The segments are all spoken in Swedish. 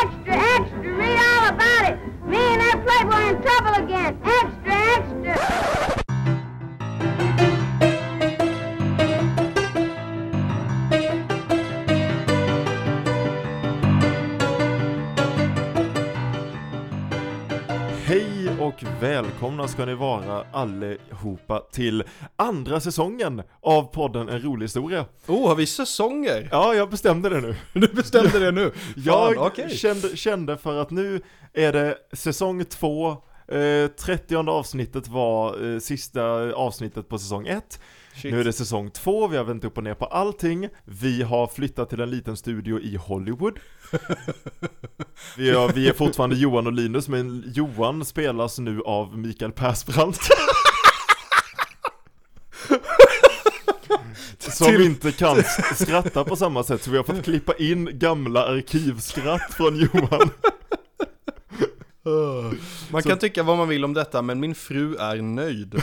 Extra, välkomna ska ni vara allihopa till andra säsongen av podden En rolig historia. Oh, har vi säsonger? Ja, jag bestämde det nu. Du bestämde det nu? Jag Fan, okej. kände, kände för att nu är det säsong två, eh, 30 avsnittet var eh, sista avsnittet på säsong ett. Shit. Nu är det säsong två, vi har vänt upp och ner på allting. Vi har flyttat till en liten studio i Hollywood. Vi, har, vi är fortfarande Johan och Linus, men Johan spelas nu av Mikael Persbrandt. Som inte kan skratta på samma sätt, så vi har fått klippa in gamla arkivskratt från Johan. Man kan tycka vad man vill om detta, men min fru är nöjd.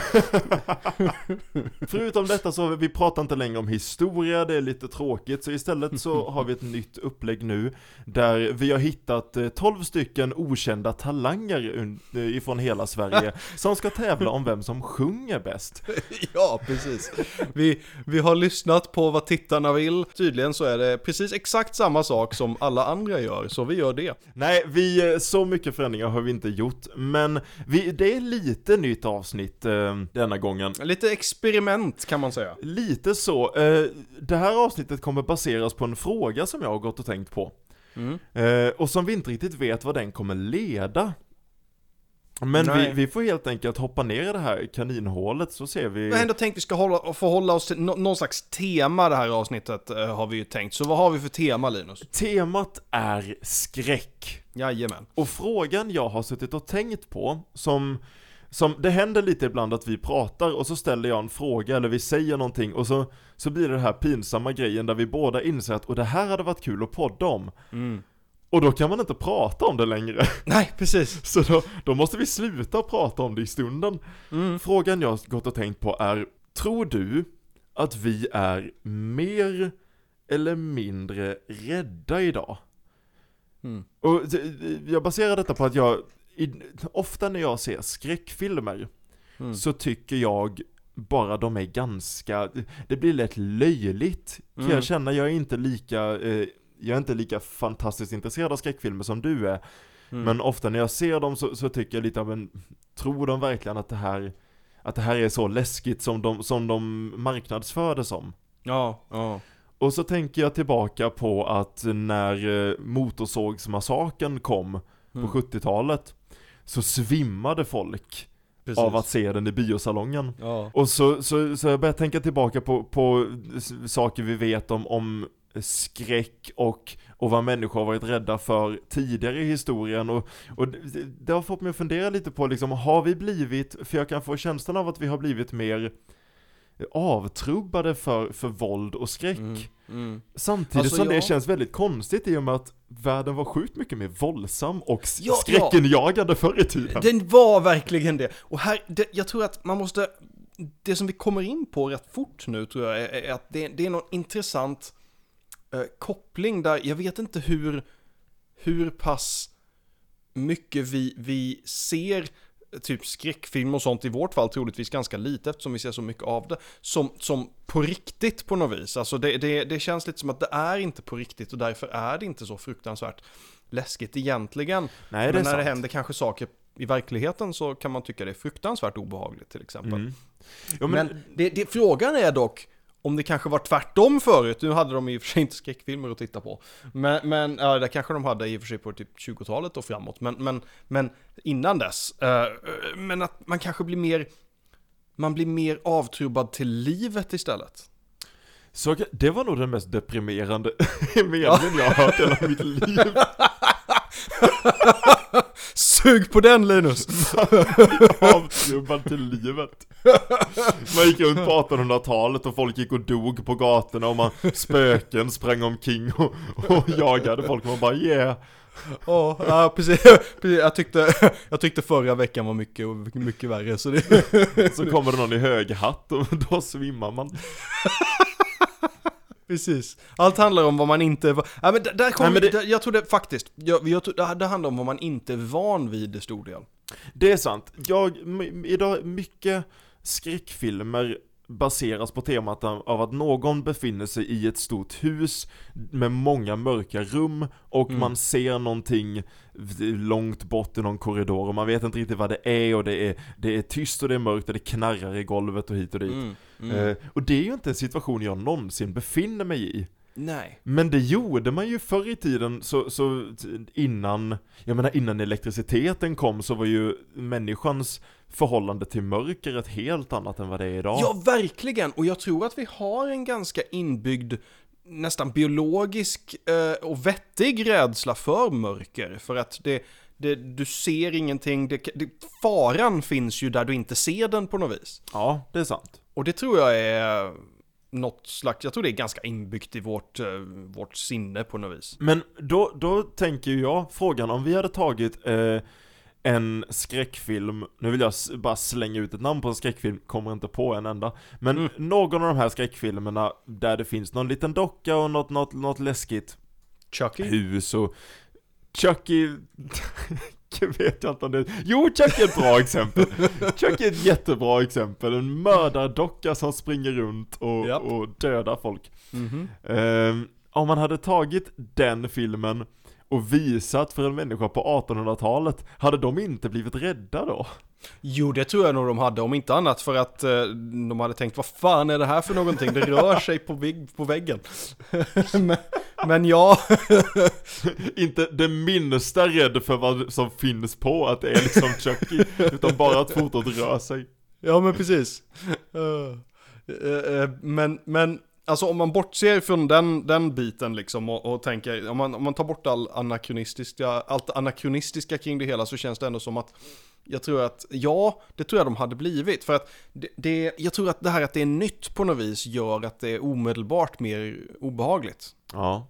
Förutom detta så vi, pratar inte längre om historia, det är lite tråkigt, så istället så har vi ett nytt upplägg nu Där vi har hittat eh, 12 stycken okända talanger eh, ifrån hela Sverige Som ska tävla om vem som sjunger bäst ja, precis. Vi, vi har lyssnat på vad tittarna vill. Tydligen så är det precis exakt samma sak som alla andra gör, så vi gör det. Nej, vi, eh, så mycket förändringar har vi inte gjort Men vi, det är lite nytt avsnitt eh, denna gången Lite experiment kan man säga. Lite så, eh, det här avsnittet kommer baseras på en fråga som jag har gått och tänkt på Mm. Eh, och som vi inte riktigt vet vad den kommer leda. Men vi, vi får helt enkelt hoppa ner i det här kaninhålet så ser vi... Vi har ändå tänkt vi ska hålla, förhålla oss till nå- någon slags tema det här avsnittet, eh, har vi ju tänkt. Så vad har vi för tema, Linus? Temat är skräck. Jajamän. Och frågan jag har suttit och tänkt på, som, som det händer lite ibland att vi pratar och så ställer jag en fråga eller vi säger någonting och så, så blir det den här pinsamma grejen där vi båda inser att och det här hade varit kul att podda om. Mm. Och då kan man inte prata om det längre. Nej, precis. Så då, då måste vi sluta prata om det i stunden. Mm. Frågan jag gått och tänkt på är, tror du att vi är mer eller mindre rädda idag? Mm. Och jag baserar detta på att jag, i, ofta när jag ser skräckfilmer, Mm. så tycker jag bara de är ganska, det blir lätt löjligt. Kan Mm. jag känna, jag är inte lika, eh, jag är inte lika fantastiskt intresserad av skräckfilmer som du är. Mm. Men ofta när jag ser dem så, så tycker jag lite av en, tror de verkligen att det här, att det här är så läskigt som de, som de marknadsför det som? Ja, ja. Och så tänker jag tillbaka på att när eh, Motorsågsmassakern kom Mm. på 70-talet så svimmade folk Precis. av att se den i biosalongen. Ja. Och så, så, så jag börjar tänka tillbaka på, på saker vi vet om, om skräck och, och vad människor har varit rädda för tidigare i historien och, och det, det har fått mig att fundera lite på liksom, har vi blivit, för jag kan få känslan av att vi har blivit mer avtrubbade för, för våld och skräck. Mm. Mm. Samtidigt Alltså, som det ja. känns väldigt konstigt i och med att världen var sjukt mycket mer våldsam och Ja, skräckenjagande förr i tiden. Den var verkligen det. Och här, det, jag tror att man måste, det som vi kommer in på rätt fort nu tror jag är, är att det, det är någon intressant eh, koppling där, jag vet inte hur, hur pass mycket vi, vi ser eh, typ skräckfilm och sånt i vårt fall troligtvis ganska lite eftersom vi ser så mycket av det som, som på riktigt på något vis. Alltså det, det, det känns lite som att det är inte på riktigt och därför är det inte så fruktansvärt läskigt egentligen. Nej, Men när sant. det händer kanske saker i verkligheten så kan man tycka det är fruktansvärt obehagligt till exempel. Mm. Ja, men, men det, det, frågan är dock om det kanske var tvärtom förut, nu hade de i och för sig inte skräckfilmer att titta på. Men, men ja, det kanske de hade i och för sig på typ 20-talet och framåt. Men, men, men innan dess. eh, men att man kanske blir mer, man blir mer avtrubbad till livet istället. Så det var nog den mest deprimerande meningen jag har hört i hela mitt liv. Sug på den Linus! Avtrubbad till livet. Man gick runt på 1800-talet och folk gick och dog på gatorna och man, spöken sprang omkring och, och jagade folk. Man bara yeah. Ja, ja precis, precis. Jag, tyckte, jag tyckte förra veckan var mycket, mycket värre så det... Så kommer det någon i hög hatt och då svimmar man. Precis. Allt handlar om vad man inte... va- Ja, men där, kom, Nej, men det- där, jag tror det faktiskt, jag, jag tror, det, handlar om vad man inte är van vid i stor del. Det är sant. Jag, idag, mycket skräckfilmer baseras på temat av att någon befinner sig i ett stort hus med många mörka rum och Mm. man ser någonting långt bort i någon korridor och man vet inte riktigt vad det är och det är, det är tyst och det är mörkt och det knarrar i golvet och hit och dit. Mm. Mm. Eh, och det är ju inte en situation jag någonsin befinner mig i. Nej. Men det gjorde man ju förr i tiden, så, så innan, jag menar innan elektriciteten kom så var ju människans förhållande till mörker ett helt annat än vad det är idag. Ja, verkligen. Och jag tror att vi har en ganska inbyggd, nästan biologisk eh, och vettig rädsla för mörker. För att det, det, du ser ingenting, det, det, faran finns ju där du inte ser den på något vis. Ja, det är sant. Och det tror jag är något slags, jag tror det är ganska inbyggt i vårt, eh, vårt sinne på något vis. Men då, då tänker jag, frågan om vi hade tagit eh, en skräckfilm, nu vill jag bara slänga ut ett namn på en skräckfilm, kommer inte på en enda. Men Mm. någon av de här skräckfilmerna där det finns någon liten docka och något, något, något läskigt Chucky? hus och Chucky vet jag inte om det Jo, Chucky är ett bra exempel Chucky är ett jättebra exempel, en mördardocka som springer runt och, Japp. och dödar folk Mhm. Ehm, Om man hade tagit den filmen och visat för en människa på 1800-talet, hade de inte blivit rädda då? Jo, det tror jag nog de hade, om inte annat för att eh, de hade tänkt vad fan är det här för någonting? Det rör sig på, vägg, på väggen. men, men ja, inte det minsta rädd för vad som finns på att det är liksom Chucky, utan bara att fotot rör sig ja men precis. Eh, eh, eh, men, men alltså om man bortser från den, den biten liksom och, och tänker, om man, om man tar bort all anakronistiska, allt anakronistiska kring det hela så känns det ändå som att jag tror att, ja, det tror jag de hade blivit. För att det, det, jag tror att det här att det är nytt på något vis gör att det är omedelbart mer obehagligt. Ja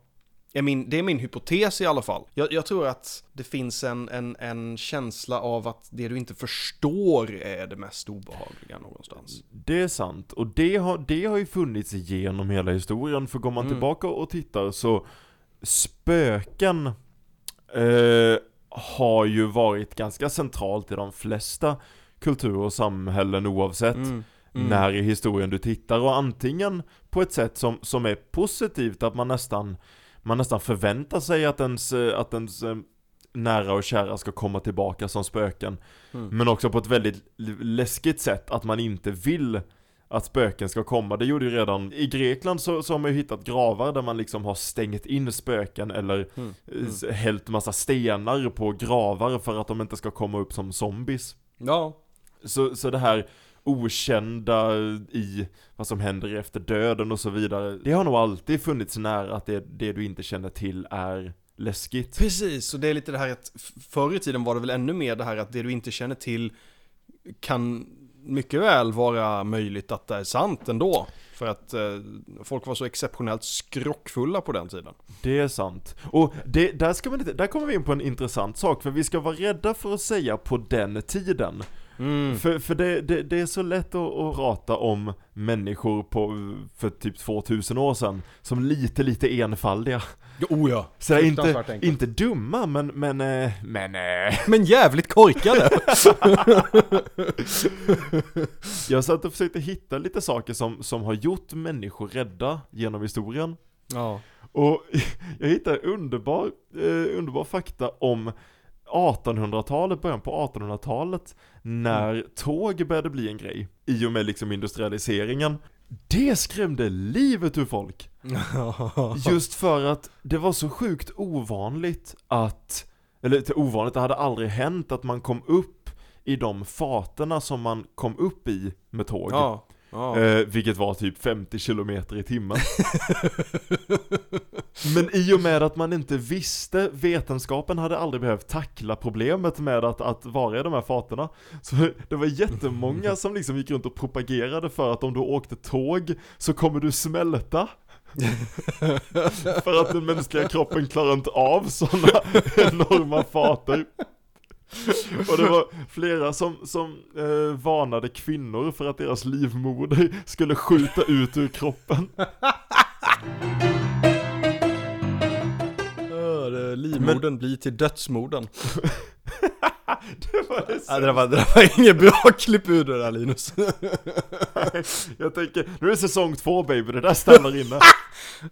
är min, det är min hypotes i alla fall. Jag, jag tror att det finns en, en, en känsla av att det du inte förstår är det mest obehagliga någonstans. Det är sant, och det har, det har ju funnits genom hela historien, för går man Mm. tillbaka och tittar så spöken eh, har ju varit ganska centralt i de flesta kulturer och samhällen oavsett Mm. Mm. när i historien du tittar och antingen på ett sätt som, som är positivt, att man nästan, man nästan förväntar sig att ens, eh, att ens eh, nära och kära ska komma tillbaka som spöken. Mm. Men också på ett väldigt läskigt sätt, att man inte vill att spöken ska komma. Det gjorde ju redan, i Grekland så, så har man ju hittat gravar där man liksom har stängt in spöken eller Mm. s- hällt massa stenar på gravar för att de inte ska komma upp som zombies. Ja, Så, så det här okända i vad som händer efter döden och så vidare, det har nog alltid funnits nära att det, det du inte känner till är läskigt. precis. Och det är lite det här att förr i tiden var det väl ännu mer det här att det du inte känner till kan mycket väl vara möjligt att det är sant ändå. För att eh, folk var så exceptionellt skrockfulla på den tiden. Det är sant. Och det, där, ska man där kommer vi in på en intressant sak, för vi ska vara rädda för att säga på den tiden. Mm. För, för det, det, det är så lätt att, att prata om människor på, för typ 2000 år sedan, som lite, lite enfaldiga. Oh ja, Så det är inte, inte dumma, men, men, eh, men, eh, Men jävligt korkade! Jag satt och försökte hitta lite saker som, som har gjort människor rädda genom historien. ja. Och jag hittade underbar, eh, underbar fakta om 1800-talet, början på 1800-talet, när tåg började bli en grej. I och med liksom industrialiseringen. Det skrämde livet ur folk. Just för att det var så sjukt ovanligt att, eller inte ovanligt, det hade aldrig hänt att man kom upp i de faterna som man kom upp i med tåg. ja. Eh, vilket var typ 50 km i timmen. Men i och med att man inte visste, vetenskapen hade aldrig behövt tackla problemet med att, att vara i de här faterna. Så det var jättemånga som liksom gick runt och propagerade för att om du åkte tåg så kommer du smälta. för att den mänskliga kroppen klarar inte av sådana enorma fater. Och det var flera som, som eh, varnade kvinnor för att deras livmoder skulle skjuta ut ur kroppen. Livmodern blir till dödsmodern. Det var det Ja, det, var, det var inget bra klipp ur det där Linus. Jag tänker, nu är det säsong två baby, det där stannar inne.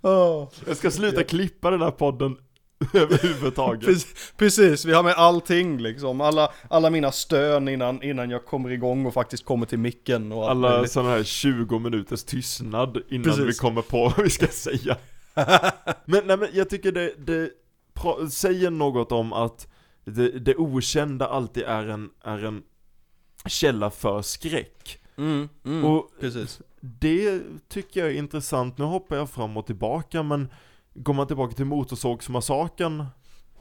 Oh. Jag ska sluta klippa den här podden överhuvudtaget. Precis, precis, vi har med allting liksom. Alla, alla mina stön innan, innan jag kommer igång och faktiskt kommer till micken och allt Alla sådana här 20 minuters tystnad innan Precis. vi kommer på vad vi ska säga. men, nej, men jag tycker det, det säger något om att det, det okända alltid är en, är en källa för skräck. Mm, mm, Och precis. det tycker jag är intressant, nu hoppar jag fram och tillbaka men Går man tillbaka till Motorsågsmassakern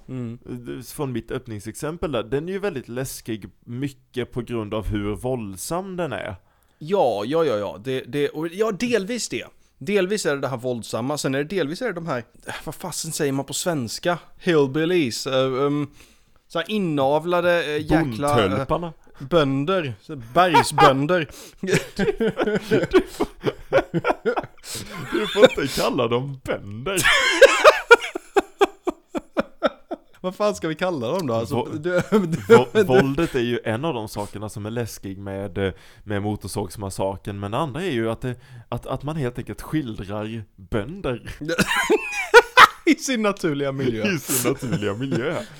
Mm. eh, Från mitt öppningsexempel där, den är ju väldigt läskig Mycket på grund av hur våldsam den är Ja, ja, ja, ja. Det, det, och, ja, delvis det. Delvis är det det här våldsamma, sen är det delvis är det de här, äh, vad fasen säger man på svenska? Hillbillies, uh, um, så här inavlade uh, jäkla uh, bönder, bergsbönder. Du får inte kalla dem bönder vad fan ska vi kalla dem då? Alltså, Vå- du, Vå- Våldet är ju en av de sakerna som är läskig med, eh, med Motorsågsmassakern Men det andra är ju att, det, att, att man helt enkelt skildrar bönder I sin naturliga miljö. i sin naturliga miljö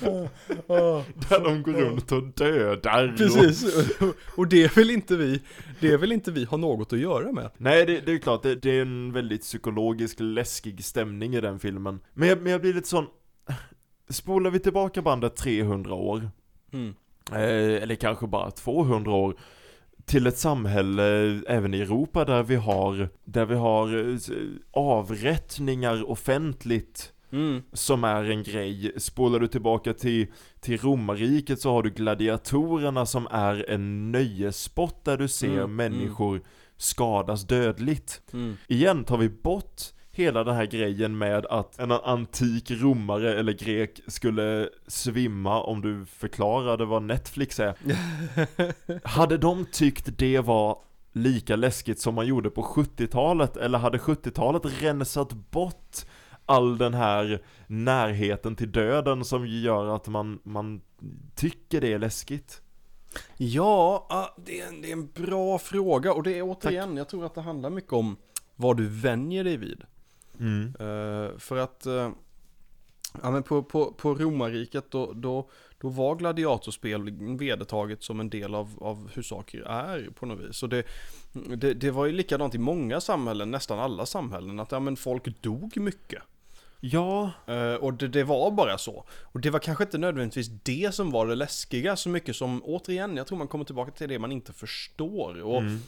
Där de går runt och dödar och... Precis, och det vill inte vi, det vill inte vi ha något att göra med. Nej det, det är klart, det, det är en väldigt psykologisk läskig stämning i den filmen Men jag, men jag blir lite sån Spolar vi tillbaka bandet 300 år Mm. eh, Eller kanske bara 200 år Till ett samhälle även i Europa där vi har Där vi har eh, avrättningar offentligt Mm. som är en grej. Spolar du tillbaka till, till romarriket så har du gladiatorerna som är en nöjessport där du ser Mm, människor skadas dödligt. Mm. Igen tar vi bort hela den här grejen med att en antik romare eller grek skulle svimma om du förklarade vad Netflix är. hade de tyckt det var lika läskigt som man gjorde på 70-talet eller hade 70-talet rensat bort all den här närheten till döden som gör att man, man tycker det är läskigt? Ja, ah, det är, en, det är en bra fråga och det är återigen, jag tror att det handlar mycket om vad du vänjer dig vid. Mm. Eh, för att, eh, ja men på, på, på romarriket då, då, då var gladiatorspel vedertaget som en del av, av hur saker är på något vis. Och det, det, det var ju likadant i många samhällen, nästan alla samhällen, att ja men folk dog mycket. Ja, Eh, och det, det var bara så. Och det var kanske inte nödvändigtvis det som var det läskiga så mycket som, återigen, jag tror man kommer tillbaka till det man inte förstår. Och Mm.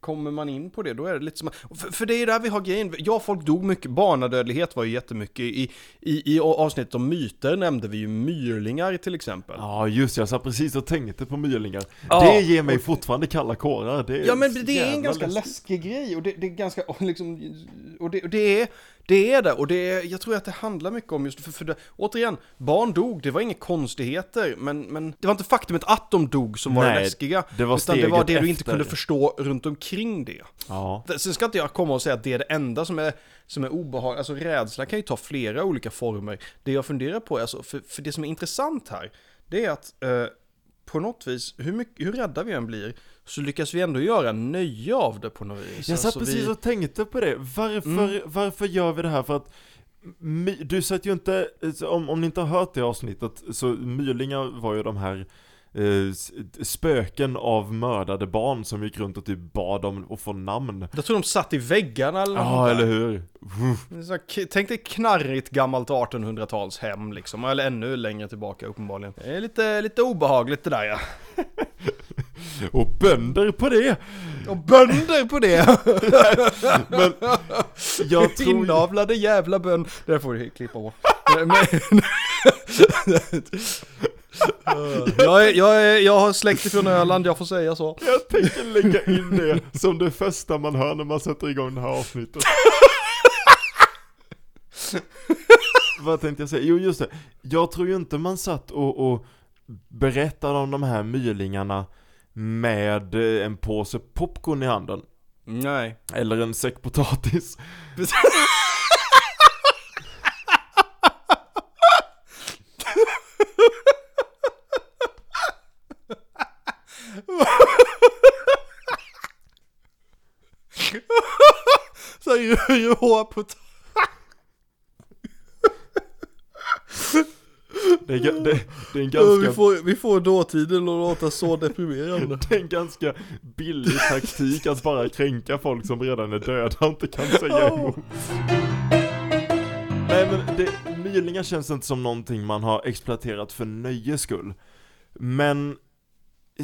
kommer man in på det, då är det lite som, för, för det är där vi har grejen, ja folk dog mycket, barnadödlighet var ju jättemycket, i, i, i avsnittet om myter nämnde vi ju myrlingar till exempel. ja just jag satt precis och tänkte på myrlingar. Ja. Det ger mig fortfarande kalla kårar. Ja men det är en ganska läskig grej och det, det är ganska, och liksom, och det, och det är, det är det och det är, jag tror att det handlar mycket om just, för, för det, återigen, barn dog, det var inga konstigheter, men, men det var inte faktumet att de dog som var det Nej, läskiga, det var utan det var det du inte efter. kunde förstå runt omkring det. Ja. Sen ska inte jag komma och säga att det är det enda som är, som är obehagligt, alltså rädsla kan ju ta flera olika former. Det jag funderar på är alltså, för, för det som är intressant här, det är att eh, på något vis, hur, mycket, hur rädda vi än blir, så lyckas vi ändå göra nöje av det på något vis. Jag satt Alltså, precis vi, och tänkte på det. Varför, varför gör vi det här? För att du satt ju inte, om, om ni inte har hört det avsnittet, så myrlingar var ju de här eh, spöken av mördade barn som gick runt och typ bad om att få namn. Jag tror de satt i väggarna eller Ja, där. eller hur? Tänk dig knarrigt gammalt 1800-talshem liksom, eller ännu längre tillbaka uppenbarligen. Det är lite, lite obehagligt det där ja. Och bönder på det! Och bönder på det! Men jag tror... Inavlade jävla bön. Det får du klippa bort. Jag, är, jag, är, jag har släkt ifrån Öland, jag får säga så. Jag tänker lägga in det som det första man hör när man sätter igång det här avsnittet. Vad tänkte jag säga? Jo just det, jag tror ju inte man satt och, och berättade om de här myrlingarna med en påse popcorn i handen. Nej. Eller en säck potatis. rå på Det är, det, det är en ganska vi, får, vi får dåtiden att låta så deprimerande. Det är en ganska billig taktik att bara kränka folk som redan är döda och inte kan säga emot. Nej men det, mylingar känns inte som någonting man har exploaterat för nöjes skull. Men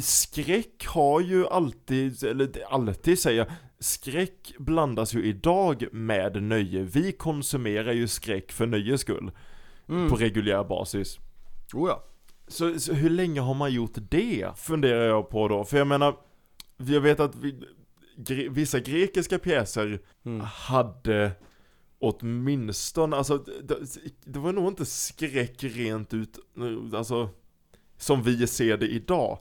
skräck har ju alltid, eller alltid säger jag, skräck blandas ju idag med nöje. Vi konsumerar ju skräck för nöjes skull. Mm. På reguljär basis. Oh ja. Så, så hur länge har man gjort det? Funderar jag på då. För jag menar, jag vet att vi, gre, vissa grekiska pjäser Mm. hade åtminstone, alltså det, det var nog inte skräck rent ut, alltså som vi ser det idag.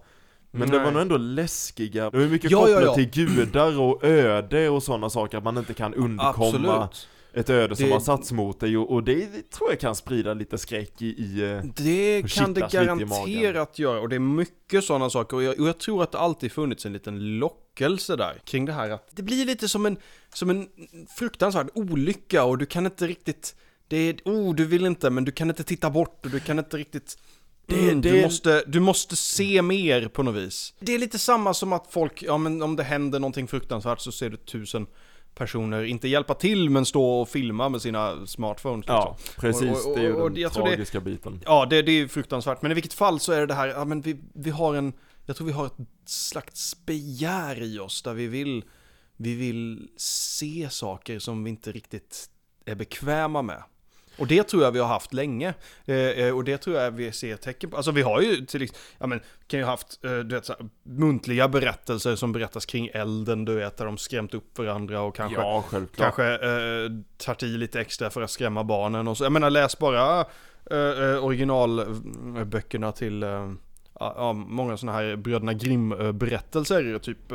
Men det Nej. var nog ändå läskiga, det var mycket Ja, ja, kopplat ja. till gudar och öde och sådana saker, att man inte kan undkomma Absolut. ett öde som Det- har satts mot dig och, och det tror jag kan sprida lite skräck i, i eh, Det kan det garanterat göra och det är mycket sådana saker och jag, och jag tror att det alltid funnits en liten lockelse där kring det här att det blir lite som en, som en fruktansvärd olycka och du kan inte riktigt, det är, oh du vill inte men du kan inte titta bort och du kan inte riktigt Det- Mm, det- du, måste, du måste se mer på något vis. Det är lite samma som att folk, ja men om det händer någonting fruktansvärt så ser du tusen personer inte hjälpa till men stå och filma med sina smartphones. Ja, liksom. precis. Och- och- det är ju och den jag tror det- tragiska biten. Ja, det, det är fruktansvärt. Men i vilket fall så är det det här, ja men vi, vi har en, jag tror vi har ett slags begär i oss där vi vill, vi vill se saker som vi inte riktigt är bekväma med. Och det tror jag vi har haft länge. Eh, eh, och det tror jag vi ser tecken på. Alltså vi har ju till exempel, ja men, kan ju haft, eh, du vet, så här, muntliga berättelser som berättas kring elden, du vet, där de skrämt upp varandra och kanske Ja. Kanske eh, tar i lite extra för att skrämma barnen och så. Jag menar läs bara eh, eh, originalböckerna till ja, många sådana här Bröderna Grimm-berättelser. Typ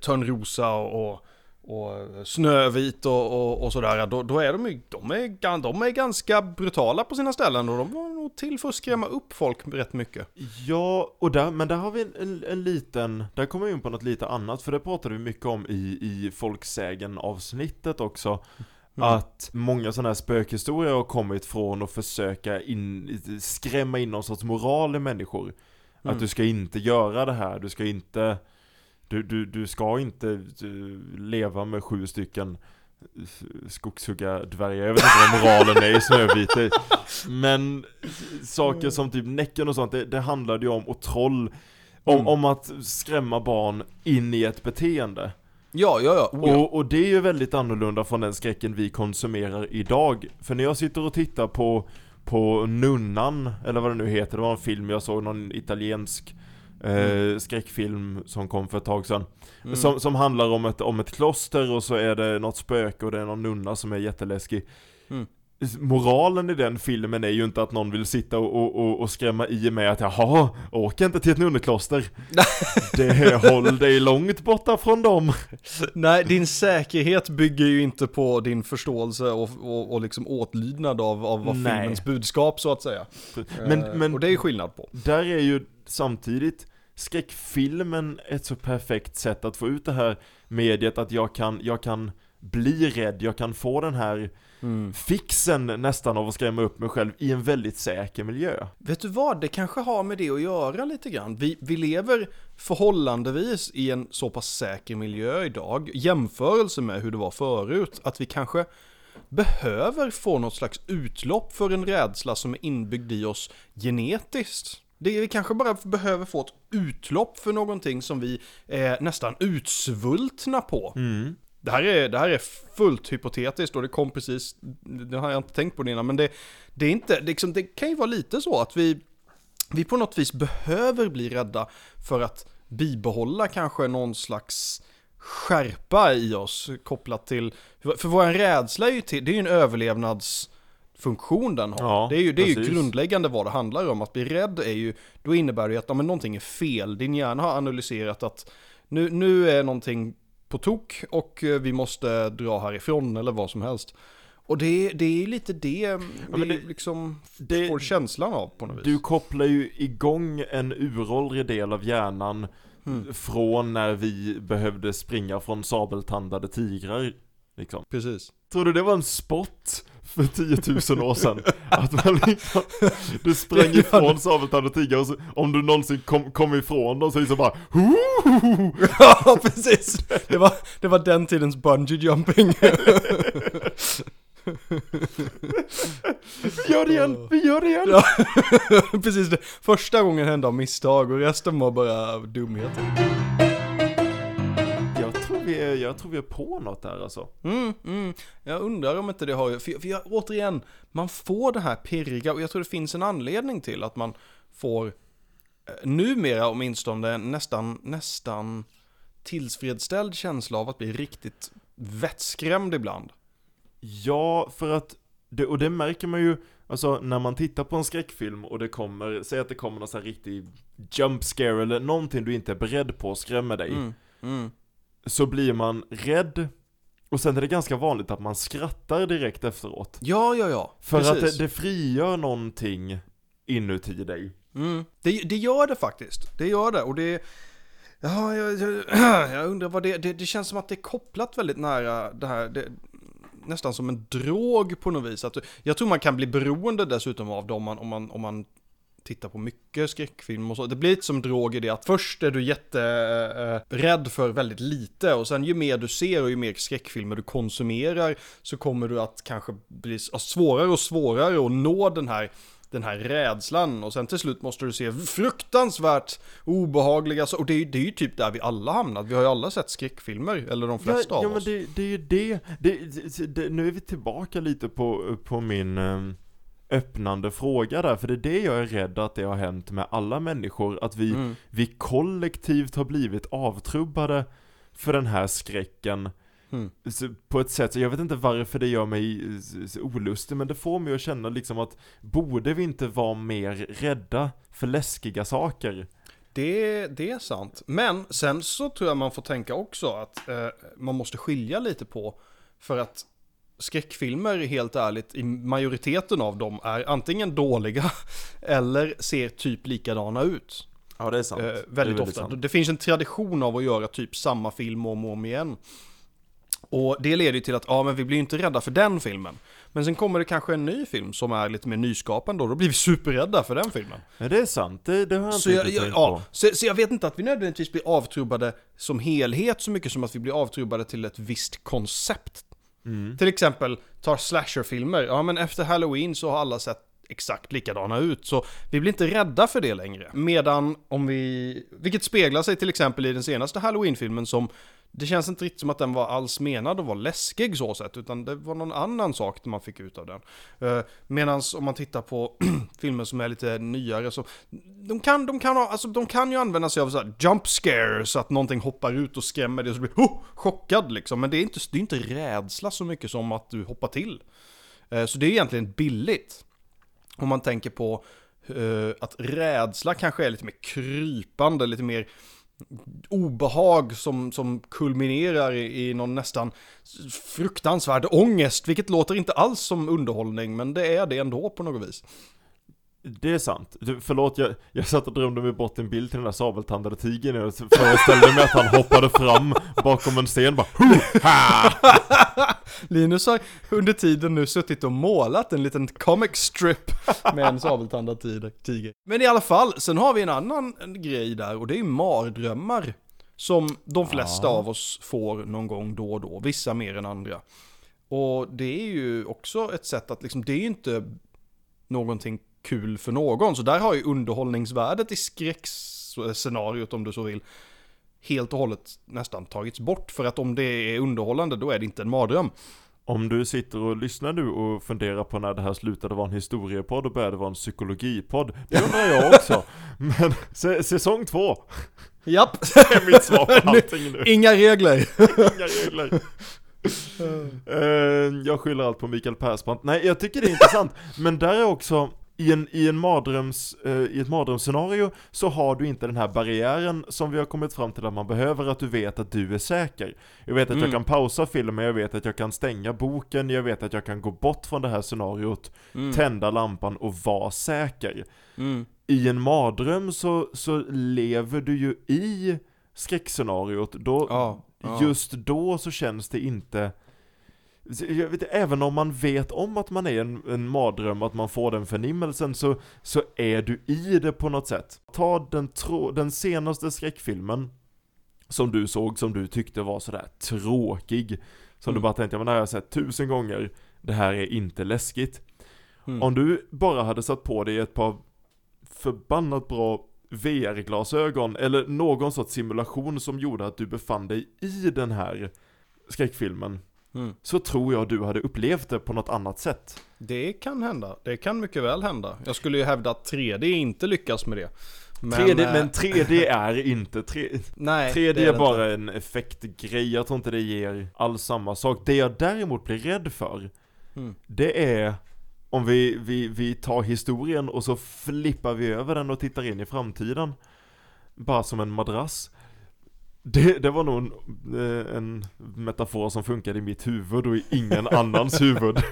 Törnrosa och, och Snövit och, och, och sådär. Då, då är de ju, de är, de är ganska brutala på sina ställen och de var nog till för att skrämma upp folk rätt mycket. Ja, och där, men där har vi en, en, en liten, där kommer vi in på något lite annat, för det pratade vi mycket om i, i folksägen-avsnittet också. Mm. Att många sådana här spökhistorier har kommit från att försöka in, skrämma in någon sorts moral i människor. Mm. Att du ska inte göra det här, du ska inte du, du, du ska inte du, leva med sju stycken skogshugga-dvärgar, jag vet inte vad moralen är i Snövit Men saker som typ Näcken och sånt, det, det handlade ju om, och troll om, Mm. om att skrämma barn in i ett beteende Ja, ja, ja. Oh, ja. och, och det är ju väldigt annorlunda från den skräcken vi konsumerar idag För när jag sitter och tittar på, på Nunnan, eller vad det nu heter, det var en film jag såg, någon italiensk eh, skräckfilm som kom för ett tag sedan Mm. som, som handlar om ett, om ett kloster och så är det något spöke och det är någon nunna som är jätteläskig Mm. Moralen i den filmen är ju inte att någon vill sitta och, och, och, skrämma i med att jaha, åk inte till ett nunnekloster Det håll dig långt borta från dem Nej, din säkerhet bygger ju inte på din förståelse och, och, och liksom åtlydnad av, av vad Nej. filmens budskap så att säga. Men, Eh, men och det är skillnad på. där är ju samtidigt skräckfilmen ett så perfekt sätt att få ut det här mediet att jag kan, jag kan bli rädd, jag kan få den här Mm. fixen nästan av att skrämma upp mig själv i en väldigt säker miljö. Vet du vad, det kanske har med det att göra lite grann. Vi, vi lever förhållandevis i en så pass säker miljö idag, jämförelse med hur det var förut, att vi kanske behöver få något slags utlopp för en rädsla som är inbyggd i oss genetiskt. Det, vi kanske bara behöver få ett utlopp för någonting som vi är nästan utsvultna på. Mm. Det här, är, det här är fullt hypotetiskt och det kom precis, det har jag inte tänkt på det innan, men det, det är inte, det, liksom, det kan ju vara lite så att vi, vi på något vis behöver bli rädda för att bibehålla kanske någon slags skärpa i oss kopplat till, för vår rädsla är ju till, det är ju en överlevnadsfunktion den har. Ja, det är ju, det är ju grundläggande vad det handlar om. Att bli rädd är ju, då innebär det ju att ja, men någonting är fel. Din hjärna har analyserat att nu, nu är någonting på tok och eh, vi måste dra härifrån eller vad som helst. Och det, det är lite det vi men det- liksom det- får känslan av på något vis. Du kopplar ju igång en uråldrig del av hjärnan Mm. från när vi behövde springa från sabeltandade tigrar Liksom. Precis. Tror du det var en spot för 10 000 år sedan? Att man liksom, du sprang ifrån sabeltand och tiger och så, om du någonsin kom, kom ifrån dem så liksom bara Hoo! Ja, precis. Det var, det var den tidens bungee jumping. Vi gör det igen, vi gör det igen! Ja, precis. Det. Första gången hände av misstag och resten var bara dumheter. Jag tror vi är, jag tror vi är på något där alltså. Mm, mm. Jag undrar om inte det har, för, för jag, återigen, man får det här pirriga och jag tror det finns en anledning till att man får eh, numera åtminstone nästan, nästan tillfredsställd känsla av att bli riktigt vettskrämd ibland. Ja, för att, det, och det märker man ju, alltså när man tittar på en skräckfilm och det kommer, säg att det kommer någon sån här riktig jump scare eller någonting du inte är beredd på skrämmer dig. Mm, mm. Så blir man rädd, och sen är det ganska vanligt att man skrattar direkt efteråt. Ja, ja, ja. För att precis. det, det frigör någonting inuti dig. Mm. Det, det gör det faktiskt. Det gör det. Och det... Ja, jag, jag, jag undrar vad det, det... Det känns som att det är kopplat väldigt nära det här. Det, nästan som en drog på något vis. Att, jag tror man kan bli beroende dessutom av dem man, om, man, om man tittar på mycket skräckfilm och så. Det blir lite som drog i det att först är du jätterädd för väldigt lite och sen ju mer du ser och ju mer skräckfilmer du konsumerar så kommer du att kanske bli ja, svårare och svårare att nå den här den här rädslan och sen till slut måste du se fruktansvärt obehagliga och det är, det är ju typ där vi alla hamnat. Vi har ju alla sett skräckfilmer, eller de flesta ja, av ja, men oss. det, det är ju det. Det, det. Nu är vi tillbaka lite på, på min eh, öppnande fråga där, för det är det jag är rädd att det har hänt med alla människor, att vi, Mm. vi kollektivt har blivit avtrubbade för den här skräcken Mm. på ett sätt, jag vet inte varför det gör mig olustig, men det får mig att känna liksom att borde vi inte vara mer rädda för läskiga saker? Det, det är sant. Men sen så tror jag man får tänka också att eh, man måste skilja lite på för att skräckfilmer, helt ärligt, i majoriteten av dem är antingen dåliga eller ser typ likadana ut. Ja det är sant. Eh, Det är väldigt ofta. sant. Det finns en tradition av att göra typ samma film om och om igen. Och det leder ju till att, ja men vi blir ju inte rädda för den filmen. Men sen kommer det kanske en ny film som är lite mer nyskapande och då blir vi superrädda för den filmen. Ja det är sant, det, det har jag inte Så jag, jag, tänkt ja, på. så, så jag vet inte att vi nödvändigtvis blir avtrubbade som helhet så mycket som att vi blir avtrubbade till ett visst koncept. Mm. Till exempel, tar slasherfilmer, ja men efter halloween så har alla sett exakt likadana ut, så vi blir inte rädda för det längre. Medan om vi, vilket speglar sig till exempel i den senaste halloween-filmen som det känns inte riktigt som att den var alls menad att vara läskig så sett, utan det var någon annan sak man fick ut av den. Eh, Medan om man tittar på filmer som är lite nyare så, de kan, de kan, ha, alltså, de kan ju använda sig av så här jump scares, så att någonting hoppar ut och skrämmer dig och så blir du oh, chockad liksom. Men det är, inte, det är inte rädsla så mycket som att du hoppar till. Eh, så det är egentligen billigt. Om man tänker på eh, att rädsla kanske är lite mer krypande, lite mer obehag som, som kulminerar i, i någon nästan fruktansvärd ångest, vilket låter inte alls som underhållning, men det är det ändå på något vis. Det är sant. Du, förlåt, jag, jag satt och drömde mig bort en bild till den där sabeltandade tigern och föreställde mig att han hoppade fram bakom en sten bara ha! Linus har under tiden nu suttit och målat en liten comic strip med en sabeltandad tiger-. Men i alla fall, sen har vi en annan grej där och det är mardrömmar. Som de flesta Ja. av oss får någon gång då och då, vissa mer än andra. Och det är ju också ett sätt att liksom, det är ju inte någonting kul för någon. Så där har ju underhållningsvärdet i skräckscenariot om du så vill helt och hållet nästan tagits bort. För att om det är underhållande då är det inte en mardröm. Om du sitter och lyssnar nu och funderar på när det här slutade vara en historiepodd och började vara en psykologipodd Det undrar jag också Men sä- säsong två Japp! är mitt svar på allting nu Inga regler. Inga regler Eh, Jag skyller allt på Mikael Persbrandt Nej jag tycker det är intressant Men där är också i, en, i, en mardröms, eh, I ett mardrömsscenario så har du inte den här barriären som vi har kommit fram till att man behöver, att du vet att du är säker. Jag vet att jag Mm. kan pausa filmen, jag vet att jag kan stänga boken, jag vet att jag kan gå bort från det här scenariot, Mm. tända lampan och vara säker. Mm. I en mardröm så, så lever du ju i skräckscenariot, då, Ja, ja. just då så känns det inte jag vet, även om man vet om att man är en, en mardröm, att man får den förnimmelsen, så, så är du i det på något sätt. Ta den, tro, den senaste skräckfilmen, som du såg, som du tyckte var sådär tråkig. Som Mm. du bara tänkte, men det här har jag sett tusen gånger, det här är inte läskigt. Mm. Om du bara hade satt på dig ett par förbannat bra VR-glasögon, eller någon sorts simulation som gjorde att du befann dig i den här skräckfilmen, Mm. så tror jag du hade upplevt det på något annat sätt. Det kan hända, det kan mycket väl hända. Jag skulle ju hävda att 3D inte lyckas med det. Men, 3D, eh, men 3D är inte 3, nej, 3D det är det bara en effektgrej, jag tror inte det ger alls samma sak. Det jag däremot blir rädd för, Mm. det är om vi, vi, vi tar historien och så flippar vi över den och tittar in i framtiden. Bara som en madrass. Det, det var nog en, eh, en metafor som funkade i mitt huvud och i ingen annans huvud.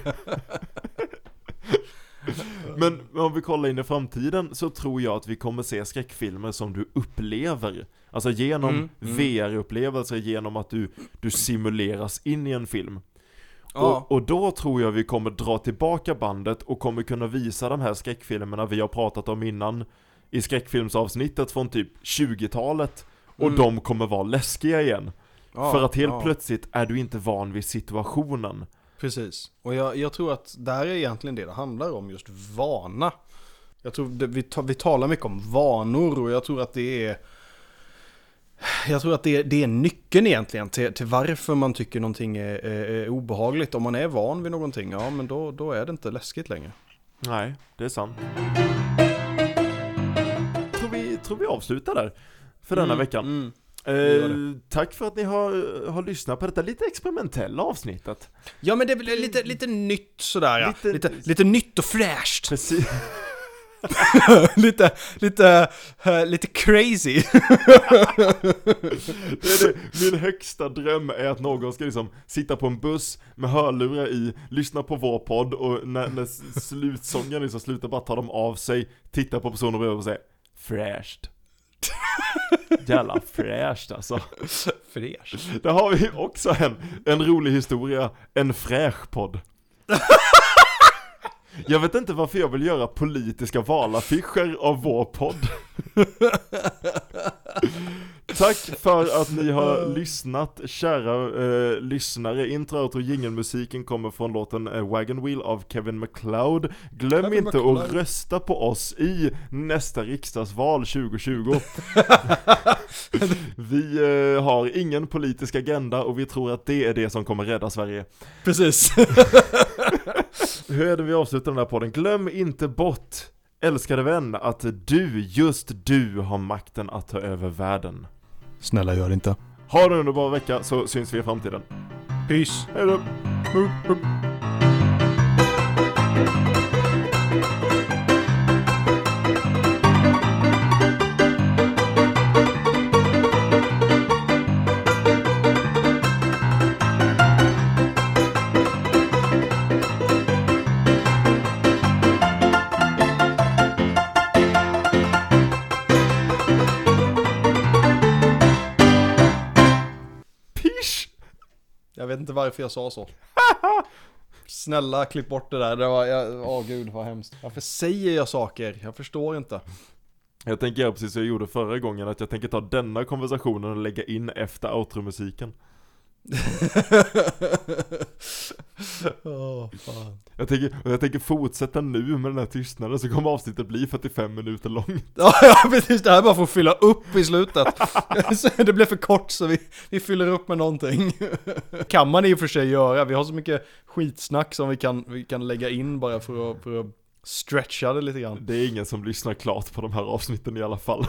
Men om vi kollar in i framtiden så tror jag att vi kommer se skräckfilmer som du upplever. Alltså genom Mm, mm. VR-upplevelser, genom att du, du simuleras in i en film. Ja, Och, och då tror jag vi kommer dra tillbaka bandet och kommer kunna visa de här skräckfilmerna vi har pratat om innan i skräckfilmsavsnittet från typ 20-talet. Och Mm. de kommer vara läskiga igen. ja, För att helt ja, plötsligt är du inte van vid situationen. Precis. Och jag, jag tror att där är egentligen det det handlar om, just vana. Jag tror det, vi, vi talar mycket om vanor och jag tror att det är jag tror att det, det är nyckeln egentligen till, till varför man tycker någonting är, är, är obehagligt. Om man är van vid någonting, ja men då, då är det inte läskigt längre. Nej, det är sant. Tror vi, tror vi avslutar där. För denna Mm, veckan. mm. Eh, tack för att ni har, har lyssnat på detta lite experimentella avsnittet. Ja men det är väl lite, lite nytt sådär ja. Lite- Lite, lite, nytt och fräscht. Precis. lite, lite, eh, lite crazy. Det är det. Min högsta dröm är att någon ska liksom sitta på en buss med hörlurar i, lyssna på vår podd och när, när slutsången liksom slutar bara ta dem av sig, titta på personen bredvid och säga Fräscht. Jävla fräscht alltså. Fräscht. Där har vi också en, en rolig historia, en fräsch podd. Jag vet inte varför jag vill göra politiska valaffischer av vår podd. Tack för att ni har lyssnat, kära eh, lyssnare. Intro, outro, jingelmusiken kommer från låten eh, Wagon Wheel av Kevin MacLeod. Glöm Kevin inte MacLeod. att rösta på oss i nästa riksdagsval 2020. vi eh, har ingen politisk agenda och vi tror att det är det som kommer rädda Sverige. Precis. Hur är det vi avslutar den här podden? Glöm inte bort, älskade vän, att du, just du, har makten att ta över världen. Snälla gör det inte. Ha en underbar vecka så syns vi i framtiden. Peace. Hejdå! Vet inte varför jag sa så. Snälla klipp bort det där. Det var, jag, åh gud vad hemskt. Varför säger jag saker? Jag förstår inte. Jag tänker göra precis som jag gjorde förra gången, att jag tänker ta denna konversationen och lägga in efter outro-musiken. Åh, fan. Jag tänker, jag tänker fortsätta nu med den här tystnaden så kommer avsnittet bli 45 minuter långt. Ja, ja precis, det här är bara att fylla upp i slutet. Det blev för kort så vi, vi fyller upp med någonting. kan man i och för sig göra, vi har så mycket skitsnack som vi kan, vi kan lägga in bara för att, för att stretcha det lite grann. Det är ingen som lyssnar klart på de här avsnitten i alla fall.